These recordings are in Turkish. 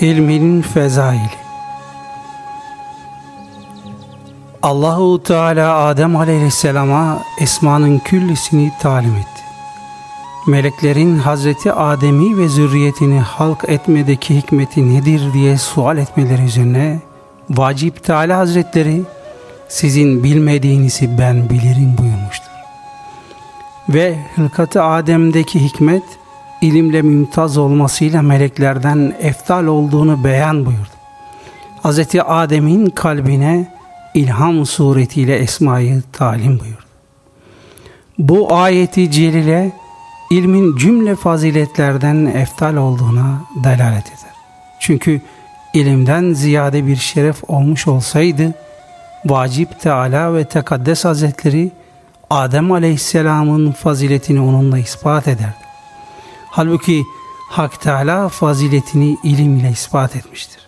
İlmin fezaili Allahu Teala Adem Aleyhisselam'a esmanın küllisini talim etti. Meleklerin Hazreti Adem'i ve zürriyetini halk etmedeki hikmeti nedir diye sual etmeleri üzerine Vacip Teala Hazretleri sizin bilmediğinizi ben bilirim buyurmuştur. Ve hılkatı Adem'deki hikmet ilimle mümtaz olmasıyla meleklerden eftal olduğunu beyan buyurdu. Hz. Adem'in kalbine ilham suretiyle esmayı talim buyurdu. Bu ayeti celile ilmin cümle faziletlerden eftal olduğuna delalet eder. Çünkü ilimden ziyade bir şeref olmuş olsaydı, Vacip Teala ve Tekaddes Hazretleri Adem Aleyhisselam'ın faziletini onunla ispat ederdi. Halbuki Hak Teala faziletini ilim ile ispat etmiştir.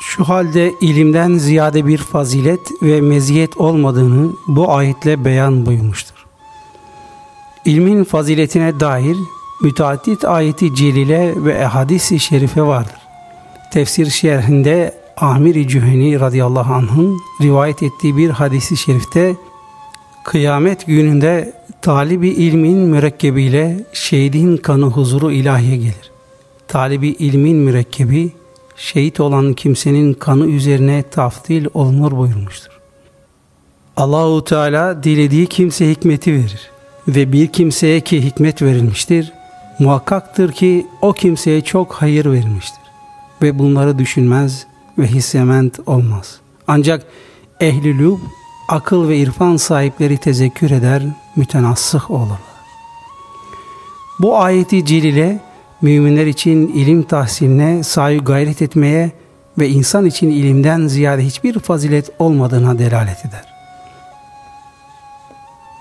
Şu halde ilimden ziyade bir fazilet ve meziyet olmadığını bu ayetle beyan buyurmuştur. İlmin faziletine dair müteaddit ayeti celile ve hadisi şerife vardır. Tefsir şerhinde Amir-i Cüheni radıyallahu anh'ın rivayet ettiği bir hadisi şerifte kıyamet gününde talibi ilmin mürekkebiyle şehidin kanı huzuru ilahiye gelir. Talibi ilmin mürekkebi şehit olan kimsenin kanı üzerine taftil olunur buyurmuştur. Allahu Teala dilediği kimse hikmeti verir ve bir kimseye ki hikmet verilmiştir, muhakkaktır ki o kimseye çok hayır verilmiştir ve bunları düşünmez ve hissement olmaz. Ancak ehli akıl ve irfan sahipleri tezekkür eder, mütenassıh olurlar. Bu ayeti celile müminler için ilim tahsiline sahi gayret etmeye ve insan için ilimden ziyade hiçbir fazilet olmadığına delalet eder.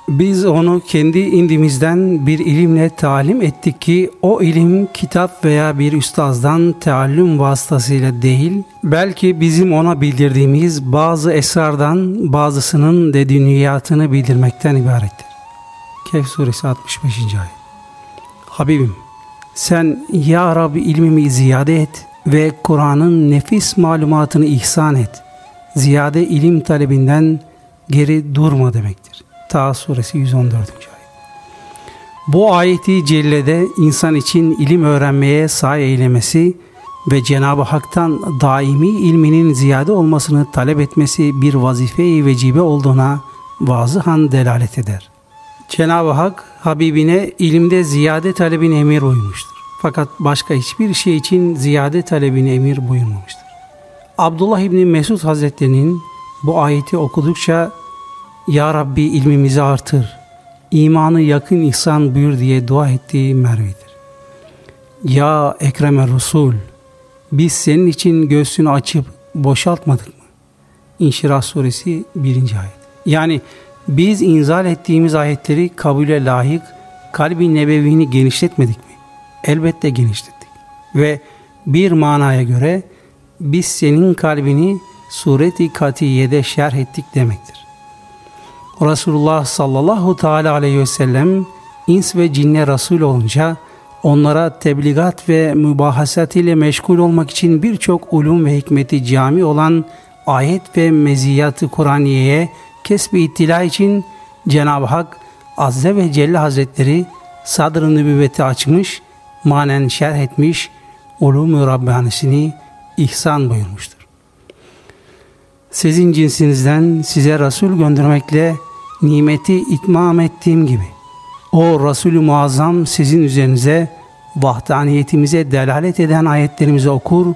Biz onu kendi indimizden bir ilimle talim ettik ki o ilim kitap veya bir üstazdan teallüm vasıtasıyla değil, belki bizim ona bildirdiğimiz bazı esrardan bazısının de bildirmekten ibarettir. Kehf suresi 65. ayet. Habibim sen ya Rabbi ilmimi ziyade et ve Kur'an'ın nefis malumatını ihsan et. Ziyade ilim talebinden geri durma demektir. Taha suresi 114. ayet. Bu ayeti cellede insan için ilim öğrenmeye sahi eylemesi ve Cenab-ı Hak'tan daimi ilminin ziyade olmasını talep etmesi bir vazife-i vecibe olduğuna vazıhan delalet eder. Cenab-ı Hak Habibine ilimde ziyade talebin emir uymuştur. Fakat başka hiçbir şey için ziyade talebin emir buyurmamıştır. Abdullah İbni Mesud Hazretleri'nin bu ayeti okudukça Ya Rabbi ilmimizi artır, imanı yakın ihsan buyur diye dua ettiği Merve'dir. Ya Ekrem Resul, biz senin için göğsünü açıp boşaltmadık mı? İnşirah suresi 1. ayet. Yani biz inzal ettiğimiz ayetleri kabule layık kalbi nebevini genişletmedik mi? Elbette genişlettik. Ve bir manaya göre biz senin kalbini sureti katiyede şerh ettik demektir. Resulullah sallallahu teala aleyhi ve sellem ins ve cinne Resul olunca onlara tebligat ve mübahasat ile meşgul olmak için birçok ulum ve hikmeti cami olan ayet ve meziyatı Kur'aniye'ye kesbi ittila için Cenab-ı Hak Azze ve Celle Hazretleri sadrı nübüvveti açmış, manen şerh etmiş, ulum-u Rabbanisini ihsan buyurmuştur. Sizin cinsinizden size Resul göndermekle nimeti itmam ettiğim gibi o Resulü Muazzam sizin üzerinize vahdaniyetimize delalet eden ayetlerimizi okur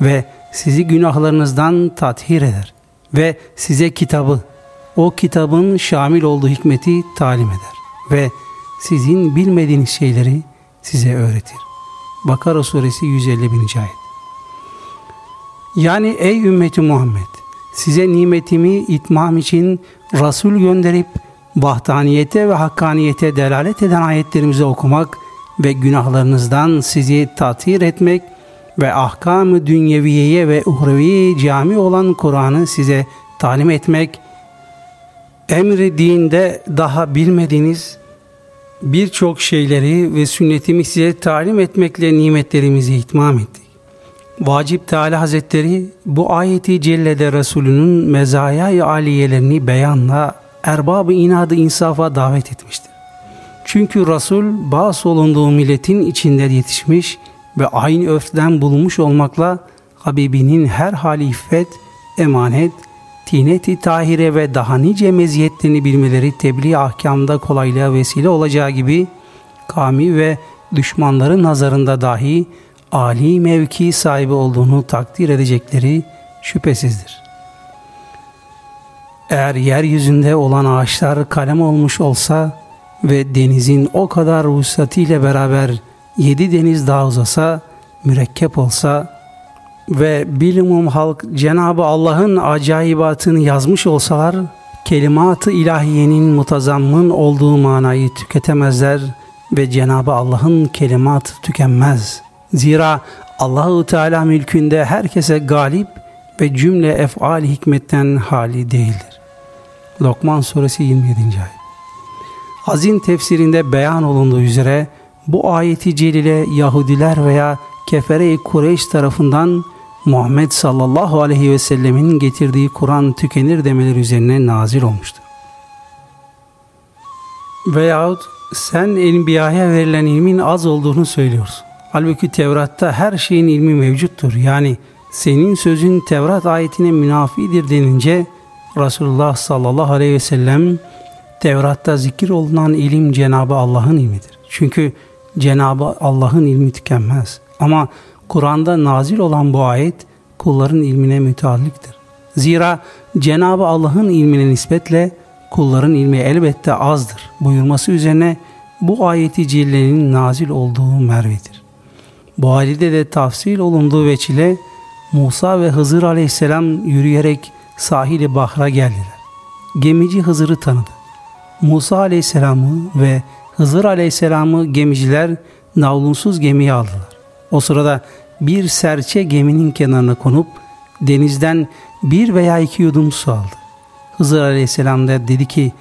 ve sizi günahlarınızdan tathir eder ve size kitabı o kitabın şamil olduğu hikmeti talim eder ve sizin bilmediğiniz şeyleri size öğretir. Bakara suresi 151. ayet. Yani ey ümmeti Muhammed size nimetimi itmam için Resul gönderip vahdaniyete ve hakkaniyete delalet eden ayetlerimizi okumak ve günahlarınızdan sizi tatir etmek ve ahkam-ı dünyeviyeye ve uhrevi cami olan Kur'an'ı size talim etmek emri dinde daha bilmediğiniz birçok şeyleri ve sünnetimi size talim etmekle nimetlerimizi itmam ettik. Vacip Teala Hazretleri bu ayeti cellede Resulünün mezayay aliyelerini beyanla erbab-ı inadı insafa davet etmiştir. Çünkü Resul bağ olunduğu milletin içinde yetişmiş ve aynı örften bulunmuş olmakla Habibinin her hali iffet, emanet, tineti tahire ve daha nice meziyetlerini bilmeleri tebliğ ahkamda kolaylığa vesile olacağı gibi kami ve düşmanların nazarında dahi âli mevki sahibi olduğunu takdir edecekleri şüphesizdir. Eğer yeryüzünde olan ağaçlar kalem olmuş olsa ve denizin o kadar ruhsatiyle beraber yedi deniz daha uzasa, mürekkep olsa ve bilimum halk Cenabı Allah'ın acayibatını yazmış olsalar, kelimat-ı ilahiyenin mutazammın olduğu manayı tüketemezler ve Cenabı Allah'ın kelimat tükenmez. Zira Allahu Teala mülkünde herkese galip ve cümle efal hikmetten hali değildir. Lokman suresi 27. ayet. Hazin tefsirinde beyan olunduğu üzere bu ayeti celile Yahudiler veya Kefere-i Kureyş tarafından Muhammed sallallahu aleyhi ve sellemin getirdiği Kur'an tükenir demeler üzerine nazil olmuştur. Veyahut sen Enbiya'ya verilen ilmin az olduğunu söylüyorsun. Halbuki Tevrat'ta her şeyin ilmi mevcuttur. Yani senin sözün Tevrat ayetine münafidir denince Resulullah sallallahu aleyhi ve sellem Tevrat'ta zikir olunan ilim Cenabı Allah'ın ilmidir. Çünkü Cenabı Allah'ın ilmi tükenmez. Ama Kur'an'da nazil olan bu ayet kulların ilmine müteallıktır. Zira Cenabı Allah'ın ilmine nispetle kulların ilmi elbette azdır buyurması üzerine bu ayeti cillenin nazil olduğu mervedir. Bu halde de tafsil olunduğu veçile Musa ve Hızır aleyhisselam yürüyerek sahili Bahr'a geldiler. Gemici Hızır'ı tanıdı. Musa aleyhisselamı ve Hızır aleyhisselamı gemiciler navlunsuz gemiye aldılar. O sırada bir serçe geminin kenarına konup denizden bir veya iki yudum su aldı. Hızır aleyhisselam da dedi ki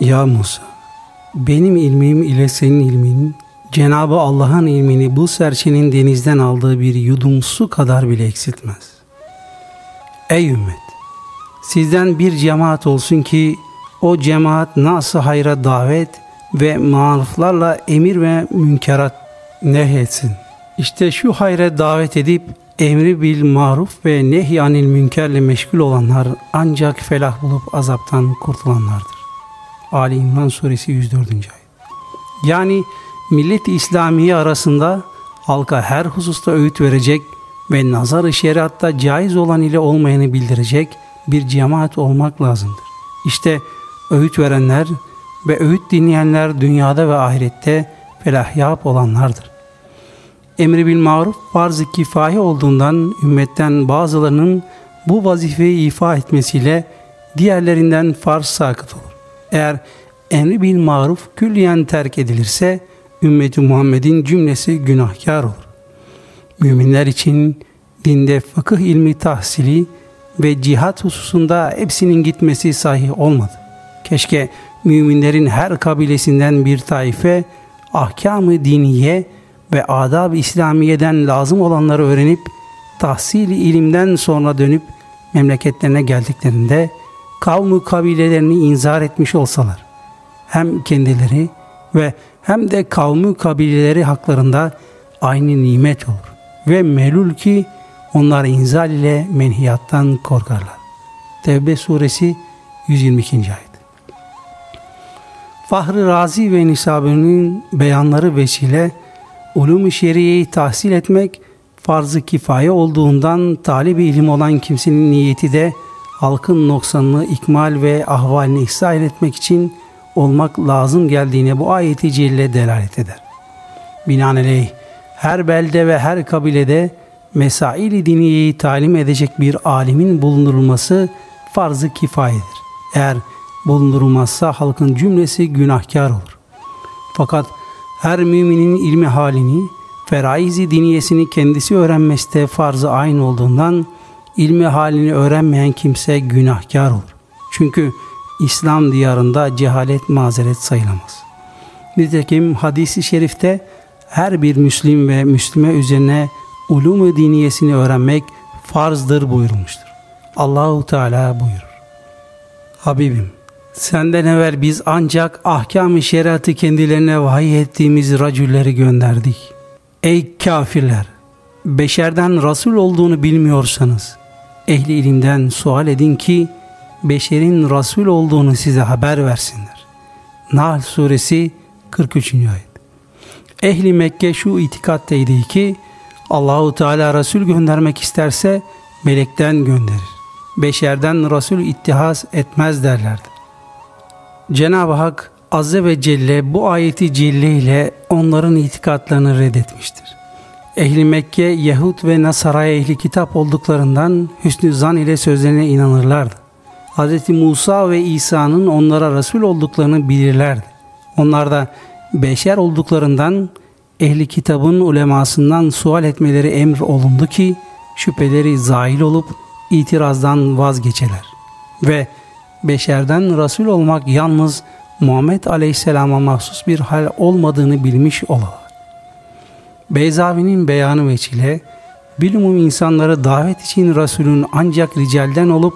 Ya Musa benim ilmim ile senin ilmin Cenabı Allah'ın ilmini bu serçenin denizden aldığı bir yudum su kadar bile eksiltmez. Ey ümmet! Sizden bir cemaat olsun ki o cemaat nasıl hayra davet ve maruflarla emir ve münkerat nehyetsin. İşte şu hayre davet edip emri bil maruf ve nehyanil münkerle meşgul olanlar ancak felah bulup azaptan kurtulanlardır. Ali İmran suresi 104. ayet. Yani millet-i İslamiye arasında halka her hususta öğüt verecek ve nazar-ı şeriatta caiz olan ile olmayanı bildirecek bir cemaat olmak lazımdır. İşte öğüt verenler ve öğüt dinleyenler dünyada ve ahirette felahyap olanlardır. Emri bil maruf farz-ı kifaye olduğundan ümmetten bazılarının bu vazifeyi ifa etmesiyle diğerlerinden farz sakıt olur. Eğer emri bil maruf külliyen terk edilirse ümmeti Muhammed'in cümlesi günahkar olur. Müminler için dinde fıkıh ilmi tahsili ve cihat hususunda hepsinin gitmesi sahih olmadı. Keşke müminlerin her kabilesinden bir taife ahkamı diniye ve adab-ı İslamiye'den lazım olanları öğrenip tahsili ilimden sonra dönüp memleketlerine geldiklerinde kavmu kabilelerini inzar etmiş olsalar hem kendileri ve hem de kavmi kabileleri haklarında aynı nimet olur. Ve melul ki onlar inzal ile menhiyattan korkarlar. Tevbe suresi 122. ayet. Fahri Razi ve Nisabi'nin beyanları vesile ulum-u şeriyeyi tahsil etmek farz-ı kifaye olduğundan talib ilim olan kimsenin niyeti de halkın noksanını ikmal ve ahvalini ihsal etmek için olmak lazım geldiğine bu ayeti celle delalet eder. Binaenaleyh her belde ve her kabilede mesail-i diniyeyi talim edecek bir alimin bulundurulması farz-ı kifayedir. Eğer bulundurulmazsa halkın cümlesi günahkar olur. Fakat her müminin ilmi halini, feraizi diniyesini kendisi öğrenmesi de farz-ı aynı olduğundan ilmi halini öğrenmeyen kimse günahkar olur. Çünkü İslam diyarında cehalet mazeret sayılamaz. Nitekim hadisi şerifte her bir Müslim ve Müslüme üzerine ulum-u diniyesini öğrenmek farzdır buyurmuştur. Allahu Teala buyurur. Habibim senden evvel biz ancak ahkam-ı şeriatı kendilerine vahiy ettiğimiz racülleri gönderdik. Ey kafirler! Beşerden Resul olduğunu bilmiyorsanız ehli ilimden sual edin ki beşerin Resul olduğunu size haber versinler. Nahl suresi 43. ayet. Ehli Mekke şu itikatteydi ki Allahu Teala Resul göndermek isterse melekten gönderir. Beşerden Resul ittihas etmez derlerdi. Cenab-ı Hak Azze ve Celle bu ayeti celle ile onların itikatlarını reddetmiştir. Ehli Mekke, Yahud ve Nasara'ya ehli kitap olduklarından hüsnü zan ile sözlerine inanırlardı. Hz. Musa ve İsa'nın onlara Resul olduklarını bilirlerdi. Onlar da beşer olduklarından ehli kitabın ulemasından sual etmeleri emr olundu ki şüpheleri zahil olup itirazdan vazgeçeler. Ve beşerden Resul olmak yalnız Muhammed Aleyhisselam'a mahsus bir hal olmadığını bilmiş olalar. Beyzavi'nin beyanı veçile bilumum insanları davet için Resulün ancak ricalden olup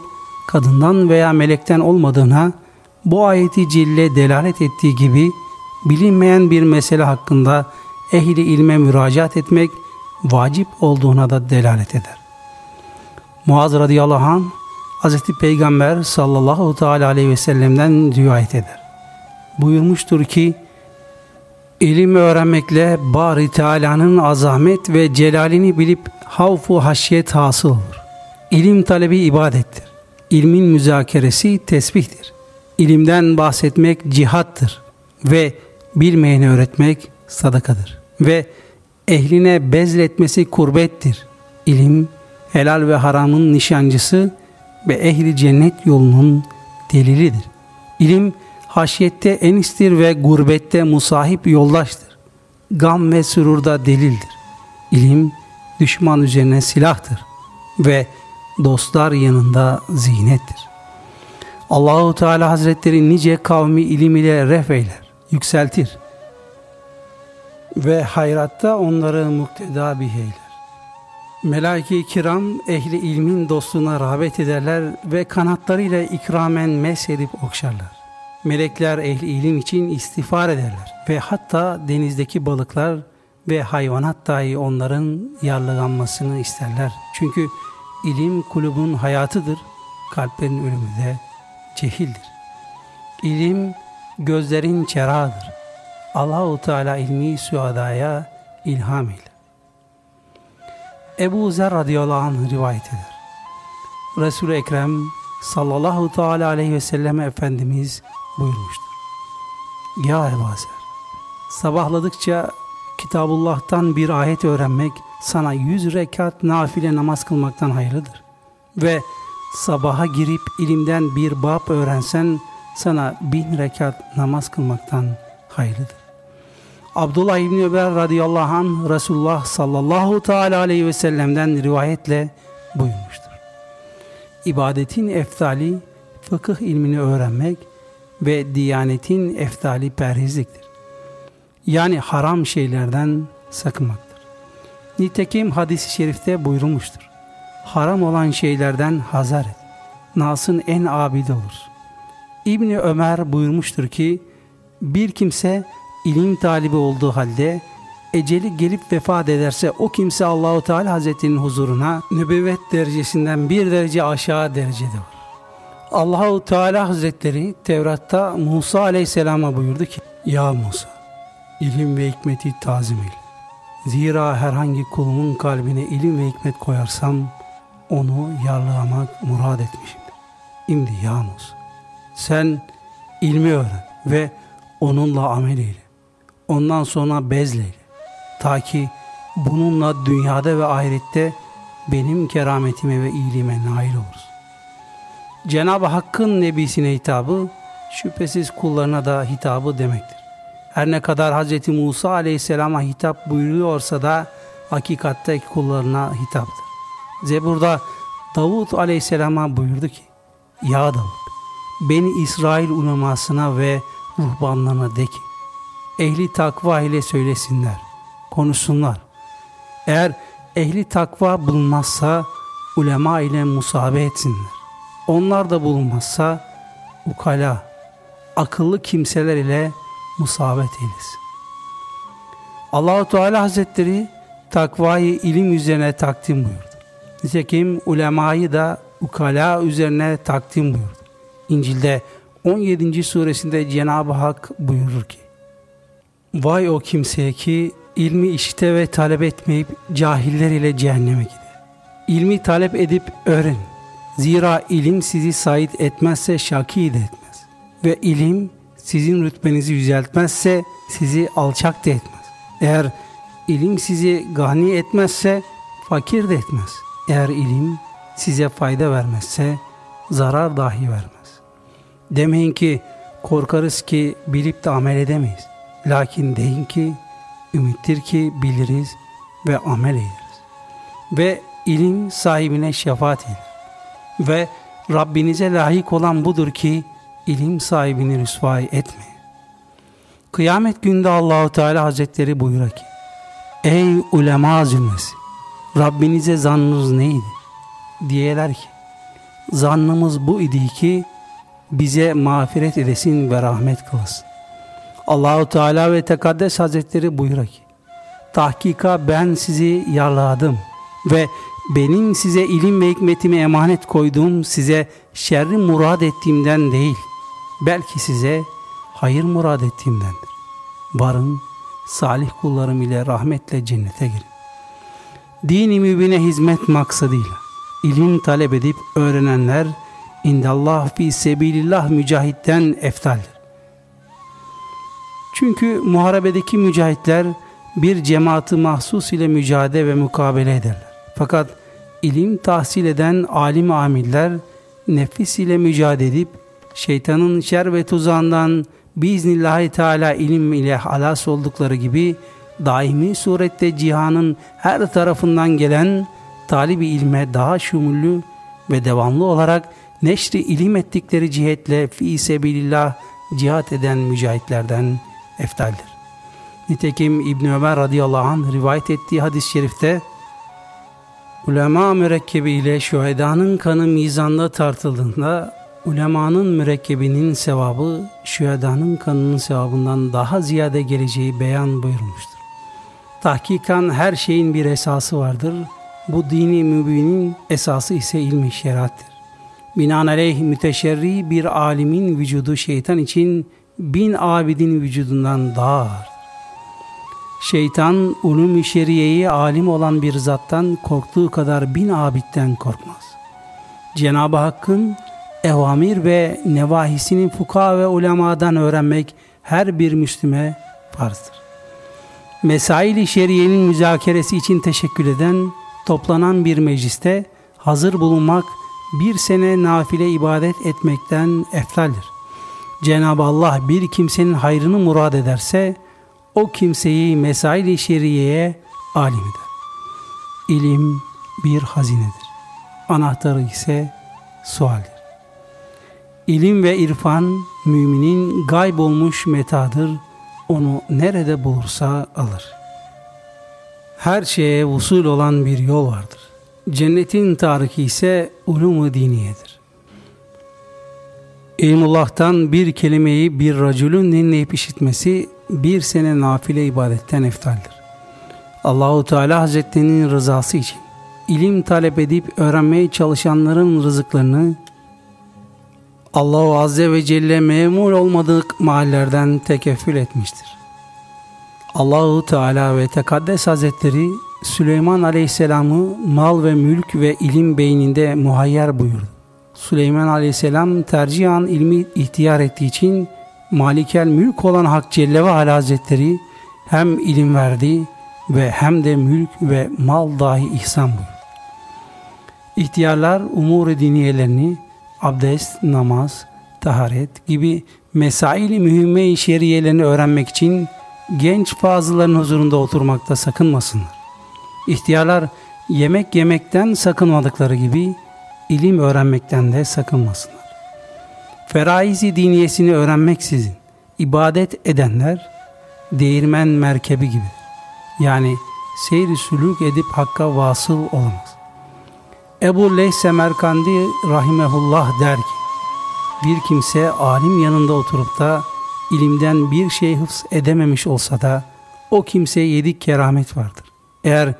kadından veya melekten olmadığına bu ayeti cille delalet ettiği gibi bilinmeyen bir mesele hakkında ehli ilme müracaat etmek vacip olduğuna da delalet eder. Muaz radıyallahu anh Hz. Peygamber sallallahu teala aleyhi ve sellem'den rivayet eder. Buyurmuştur ki İlim öğrenmekle Bari Teala'nın azamet ve celalini bilip havfu haşyet hasıl olur. İlim talebi ibadettir. İlmin müzakeresi tesbihtir. İlimden bahsetmek cihattır ve bilmeyeni öğretmek sadakadır. Ve ehline bezletmesi kurbettir. İlim helal ve haramın nişancısı ve ehli cennet yolunun delilidir. İlim haşyette enistir ve gurbette musahip yoldaştır. Gam ve sürurda delildir. İlim düşman üzerine silahtır ve dostlar yanında ziynettir. Allahu Teala Hazretleri nice kavmi ilim ile refeyler, yükseltir ve hayratta onları mukteda biheyler. Melaike-i kiram ehli ilmin dostluğuna rağbet ederler ve kanatlarıyla ikramen mesedip okşarlar. Melekler ehli ilim için istiğfar ederler ve hatta denizdeki balıklar ve hayvanat dahi onların yarlıganmasını isterler. Çünkü ilim kulübün hayatıdır, kalplerin ölümü de cehildir. İlim gözlerin çerağıdır. Allahu Teala ilmi suadaya ilham ile. Ebu Zer radıyallahu anh rivayet eder. Resul-i Ekrem sallallahu teala aleyhi ve sellem Efendimiz buyurmuştur. Ya Ebu Zer, sabahladıkça Kitabullah'tan bir ayet öğrenmek sana yüz rekat nafile namaz kılmaktan hayırlıdır. Ve sabaha girip ilimden bir bab öğrensen sana bin rekat namaz kılmaktan hayırlıdır. Abdullah İbni Ömer radıyallahu anh Resulullah sallallahu teala aleyhi ve sellem'den rivayetle buyurmuştur. İbadetin eftali fıkıh ilmini öğrenmek ve diyanetin eftali perhizliktir. Yani haram şeylerden sakınmaktır. Nitekim hadis-i şerifte buyurulmuştur. Haram olan şeylerden hazar et. Nasın en abidi olur. İbni Ömer buyurmuştur ki bir kimse ilim talibi olduğu halde eceli gelip vefat ederse o kimse Allahu Teala Hazretinin huzuruna nübüvvet derecesinden bir derece aşağı derecede var. Allahu Teala Hazretleri Tevrat'ta Musa Aleyhisselam'a buyurdu ki Ya Musa ilim ve hikmeti tazim eyle. Zira herhangi kulumun kalbine ilim ve hikmet koyarsam onu yarlamak murad etmişimdir. Şimdi ya Musa sen ilmi öğren ve onunla amel eyle. Ondan sonra bezleyle. Ta ki bununla dünyada ve ahirette benim kerametime ve iyiliğime nail oluruz. Cenab-ı Hakk'ın nebisine hitabı şüphesiz kullarına da hitabı demektir. Her ne kadar Hz. Musa aleyhisselama hitap buyuruyorsa da hakikatte kullarına hitaptır. Zebur'da Davut aleyhisselama buyurdu ki Ya Davut beni İsrail ulemasına ve ruhbanlarına de ki ehli takva ile söylesinler, konuşsunlar. Eğer ehli takva bulunmazsa ulema ile musabe etsinler. Onlar da bulunmazsa ukala, akıllı kimseler ile musabet eylesin. Allahu Teala Hazretleri takvayı ilim üzerine takdim buyurdu. Nitekim ulemayı da ukala üzerine takdim buyurdu. İncil'de 17. suresinde Cenab-ı Hak buyurur ki Vay o kimseye ki ilmi işite ve talep etmeyip cahiller ile cehenneme gider. İlmi talep edip öğren. Zira ilim sizi sait etmezse şaki de etmez. Ve ilim sizin rütbenizi yüceltmezse sizi alçak da etmez. Eğer ilim sizi gani etmezse fakir de etmez. Eğer ilim size fayda vermezse zarar dahi vermez. Demeyin ki korkarız ki bilip de amel edemeyiz. Lakin deyin ki ümittir ki biliriz ve amel ederiz. Ve ilim sahibine şefaat eder. Ve Rabbinize layık olan budur ki ilim sahibini rüsvay etme. Kıyamet günde Allahu Teala Hazretleri buyurar ki Ey ulema zümresi Rabbinize zannınız neydi? Diyeler ki zannımız bu idi ki bize mağfiret edesin ve rahmet kılasın. Allahu Teala ve Tekaddes Hazretleri buyuruyor ki Tahkika ben sizi yarladım ve benim size ilim ve hikmetimi emanet koyduğum size şerri murad ettiğimden değil belki size hayır murad ettiğimdendir. Varın salih kullarım ile rahmetle cennete girin. Dini mübine hizmet maksadıyla ilim talep edip öğrenenler indallah fi sebilillah mücahitten eftaldir. Çünkü muharebedeki mücahitler bir cemaati mahsus ile mücadele ve mukabele ederler. Fakat ilim tahsil eden alim amiller nefis ile mücadele edip şeytanın şer ve tuzağından biiznillahü teala ilim ile halas oldukları gibi daimi surette cihanın her tarafından gelen talibi ilme daha şumullü ve devamlı olarak neşri ilim ettikleri cihetle fi sebilillah cihat eden mücahitlerden eftaldir. Nitekim İbn Ömer radıyallahu anh rivayet ettiği hadis-i şerifte ulema mürekkebi ile şühedanın kanı mizanda tartıldığında ulemanın mürekkebinin sevabı şühedanın kanının sevabından daha ziyade geleceği beyan buyurmuştur. Tahkikan her şeyin bir esası vardır. Bu dini mübinin esası ise ilmi şeriattir. Binaenaleyh müteşerri bir alimin vücudu şeytan için bin abidin vücudundan daha ağır. Şeytan ulum-i şeriyeyi alim olan bir zattan korktuğu kadar bin abitten korkmaz. Cenab-ı Hakk'ın evamir ve nevahisini fuka ve ulemadan öğrenmek her bir Müslüme farzdır. Mesail-i şeriyenin müzakeresi için teşekkür eden, toplanan bir mecliste hazır bulunmak bir sene nafile ibadet etmekten eftaldir. Cenab-ı Allah bir kimsenin hayrını murad ederse o kimseyi mesail-i şeriyeye alim eder. İlim bir hazinedir. Anahtarı ise sualdir. İlim ve irfan müminin gayb olmuş metadır. Onu nerede bulursa alır. Her şeye usul olan bir yol vardır. Cennetin tariki ise ulum-u diniyedir. İlmullah'tan bir kelimeyi bir racülün dinleyip işitmesi bir sene nafile ibadetten eftaldir. Allahu Teala Hazretlerinin rızası için ilim talep edip öğrenmeye çalışanların rızıklarını Allahu Azze ve Celle memur olmadık mahallerden tekeffül etmiştir. Allahu Teala ve Tekaddes Hazretleri Süleyman Aleyhisselam'ı mal ve mülk ve ilim beyninde muhayyer buyurdu. Süleyman Aleyhisselam tercihan ilmi ihtiyar ettiği için Malikel mülk olan Hak Celle ve Ala Hazretleri hem ilim verdi ve hem de mülk ve mal dahi ihsan buyurdu. İhtiyarlar umur-u diniyelerini abdest, namaz, taharet gibi mesaili mühimme-i şeriyelerini öğrenmek için genç fazlaların huzurunda oturmakta sakınmasınlar. İhtiyarlar yemek yemekten sakınmadıkları gibi ilim öğrenmekten de sakınmasınlar. Feraizi diniyesini öğrenmeksizin ibadet edenler değirmen merkebi gibi. Yani seyri sülük edip hakka vasıl olamaz. Ebu Leyh Semerkandi rahimehullah der ki, bir kimse alim yanında oturup da ilimden bir şey hıfz edememiş olsa da o kimseye yedik keramet vardır. Eğer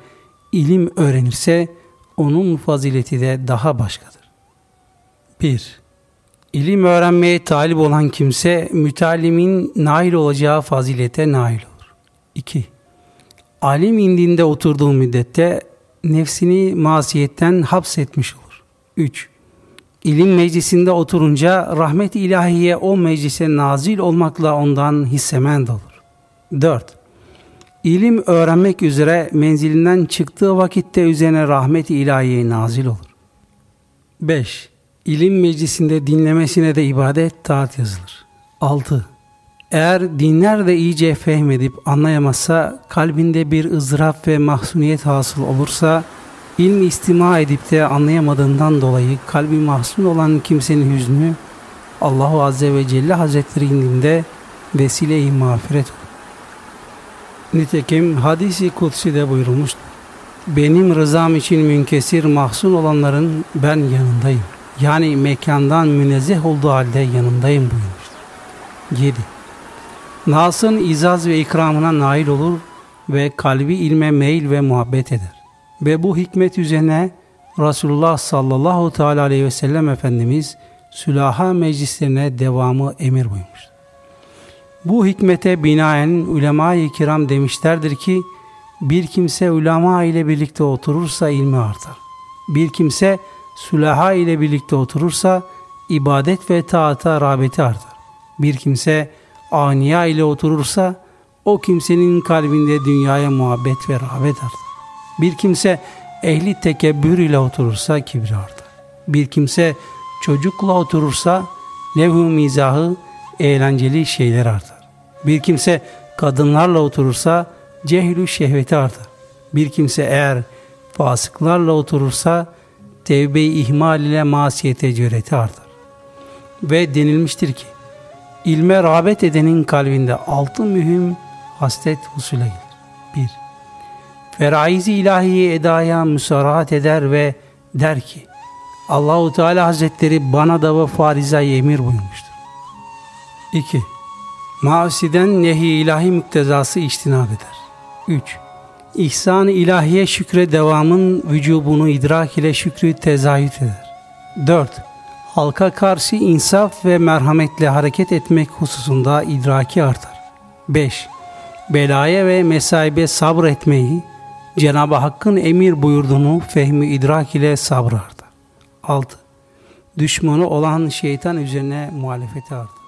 ilim öğrenirse onun fazileti de daha başkadır. 1. İlim öğrenmeye talip olan kimse mütalimin nail olacağı fazilete nail olur. 2. Alim indinde oturduğu müddette nefsini masiyetten hapsetmiş olur. 3. İlim meclisinde oturunca rahmet ilahiye o meclise nazil olmakla ondan hissemend olur. 4. İlim öğrenmek üzere menzilinden çıktığı vakitte üzerine rahmet ilahiye nazil olur. 5. İlim meclisinde dinlemesine de ibadet taat yazılır. 6. Eğer dinler de iyice fehmedip anlayamazsa, kalbinde bir ızdırap ve mahzuniyet hasıl olursa, ilmi istima edip de anlayamadığından dolayı kalbi mahzun olan kimsenin hüznü, Allahu Azze ve Celle Hazretleri indinde vesile-i mağfiret olur. Nitekim hadisi kutsi de buyurulmuştur. Benim rızam için münkesir mahzun olanların ben yanındayım. Yani mekandan münezzeh olduğu halde yanındayım buyurmuştur. 7. Nas'ın izaz ve ikramına nail olur ve kalbi ilme meyil ve muhabbet eder. Ve bu hikmet üzerine Resulullah sallallahu teala aleyhi ve sellem Efendimiz sülaha meclislerine devamı emir buyurmuştur. Bu hikmete binaen ulema-i kiram demişlerdir ki bir kimse ulema ile birlikte oturursa ilmi artar. Bir kimse sülaha ile birlikte oturursa ibadet ve taata rağbeti artar. Bir kimse aniya ile oturursa o kimsenin kalbinde dünyaya muhabbet ve rağbet artar. Bir kimse ehli tekebbür ile oturursa kibri artar. Bir kimse çocukla oturursa levh mizahı eğlenceli şeyler artar. Bir kimse kadınlarla oturursa cehlü şehveti artar. Bir kimse eğer fasıklarla oturursa tevbe-i ihmal ile masiyete cüreti artar. Ve denilmiştir ki ilme rağbet edenin kalbinde altı mühim haslet husule gelir. 1. Feraizi ilahiye edaya müsaraat eder ve der ki Allahu Teala Hazretleri bana da ve farizayı emir buyurmuştur. 2. Masiden nehi ilahi müktezası iştinab eder. 3. İhsan-ı ilahiye şükre devamın vücubunu idrak ile şükrü tezahüt eder. 4. Halka karşı insaf ve merhametle hareket etmek hususunda idraki artar. 5. Belaya ve mesaibe sabretmeyi, Cenab-ı Hakk'ın emir buyurduğunu fehmi idrak ile sabrı artar. 6. Düşmanı olan şeytan üzerine muhalefeti artar.